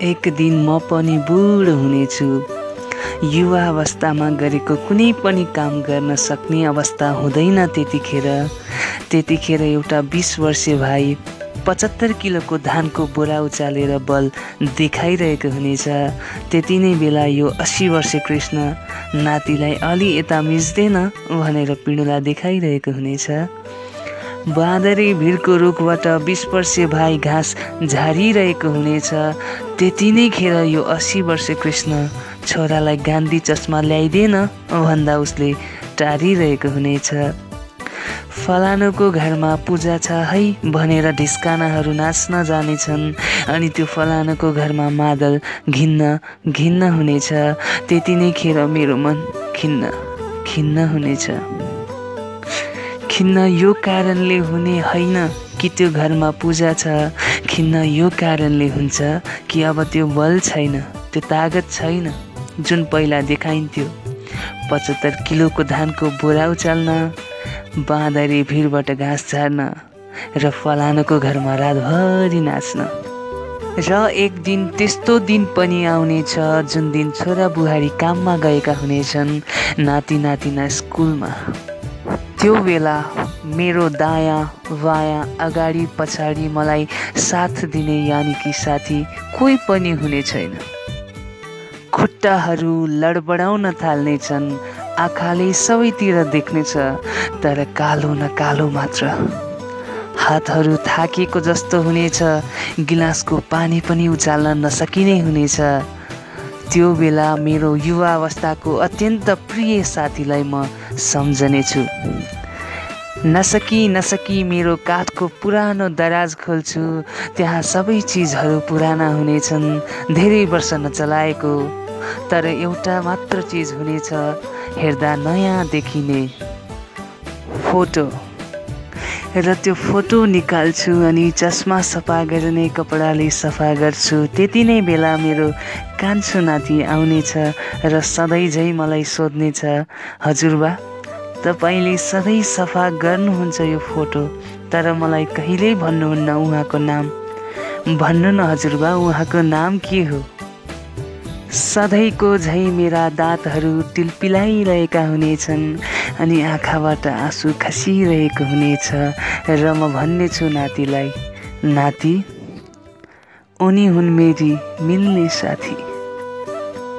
एक दिन म पनि बुढो हुनेछु। युवा अवस्थामा गरेको कुनै पनि काम गर्न सक्ने अवस्था हुँदैन त्यतिखेर। त्यतिखेर एउटा बिस वर्षे भाइ पचहत्तर किलोको धानको बोरा उचालेर बल देखाइरहेको हुनेछ। त्यति नै बेला यो अस्सी वर्षे कृष्ण नातिलाई अलि यता मिच्दैन भनेर पिँडुला देखाइरहेको हुनेछ। बाँदरी भिरको रुखबाट बिस भाइ घाँस झारिरहेको हुनेछ। त्यति नै खेर यो अस्सी वर्षे कृष्ण छोरालाई गान्धी चस्मा ल्याइदिएन भन्दा उसले टारिरहेको हुनेछ। फलानुको घरमा पूजा छ है भनेर ढिस्कानाहरू नाच्न जानेछन् अनि त्यो फलानुको घरमा मादल घिन्न घिन्न हुनेछ। त्यति नै खेर मेरो मन खिन्न खिन्न हुनेछ। खिन्न यो कारणले हुने होइन कि त्यो घरमा पूजा छ खिन्न यो कारणले हुन्छ कि अब त्यो बल छैन त्यो तागत छैन जुन पहिला देखाइन्थ्यो। पचहत्तर किलोको धानको बोरा उचाल्न बाँदरी भिरबाट घाँस झार्न र फलानुको घरमा रातभरि नाच्न। र एक दिन त्यस्तो दिन पनि आउनेछ जुन दिन छोरा बुहारी काममा गएका हुनेछन् नाति नातिना स्कुलमा। त्यो बेला मेरो दायाँ बायाँ अगाडि पछाडि मलाई साथ दिने यानि कि साथी कोही पनि हुने छैन। खुट्टाहरू लडबडाउन थाल्नेछन् आँखाले सबैतिर देख्नेछ तर कालो न कालो मात्र। हातहरू थाकेको जस्तो हुनेछ गिलासको पानी पनि उचाल्न नसकिने हुनेछ त्यो बेला मेरो युवा अवस्थाको अत्यन्त प्रिय साथीलाई म सम्झनेछु नसकी नसकी मेरो काठको पुरानो दराज खोल्छु। त्यहाँ सबै चिजहरू पुराना हुनेछन् धेरै वर्ष नचलाएको। तर एउटा मात्र चिज हुनेछ हेर्दा नयाँ देखिने फोटो। र त्यो फोटो निकाल्छु अनि चस्मा सफा गर्ने कपडाले सफा गर्छु। त्यति नै बेला मेरो कान्छो नाति आउनेछ र सधैँ झै मलाई सोध्नेछ हजुरबा तपाईँले सधैँ सफा गर्नुहुन्छ यो फोटो तर मलाई कहिल्यै भन्नुहुन्न उहाँको नाम? भन्नु न हजुरबा उहाँको नाम के हो? सधैँको झै मेरा दाँतहरू टिलपिलाइरहेका हुनेछन् अनि आँखाबाट आँसु खसिरहेको हुनेछ र म भन्नेछु नातिलाई। नाति उनी हुन् मेरी मिल्ने साथी।